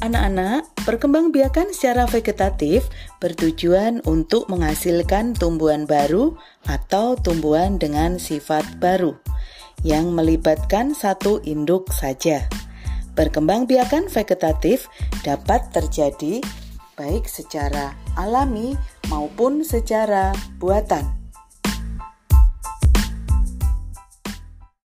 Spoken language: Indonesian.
Anak-anak, perkembangbiakan secara vegetatif bertujuan untuk menghasilkan tumbuhan baru atau tumbuhan dengan sifat baru yang melibatkan satu induk saja. Perkembangbiakan vegetatif dapat terjadi baik secara alami maupun secara buatan.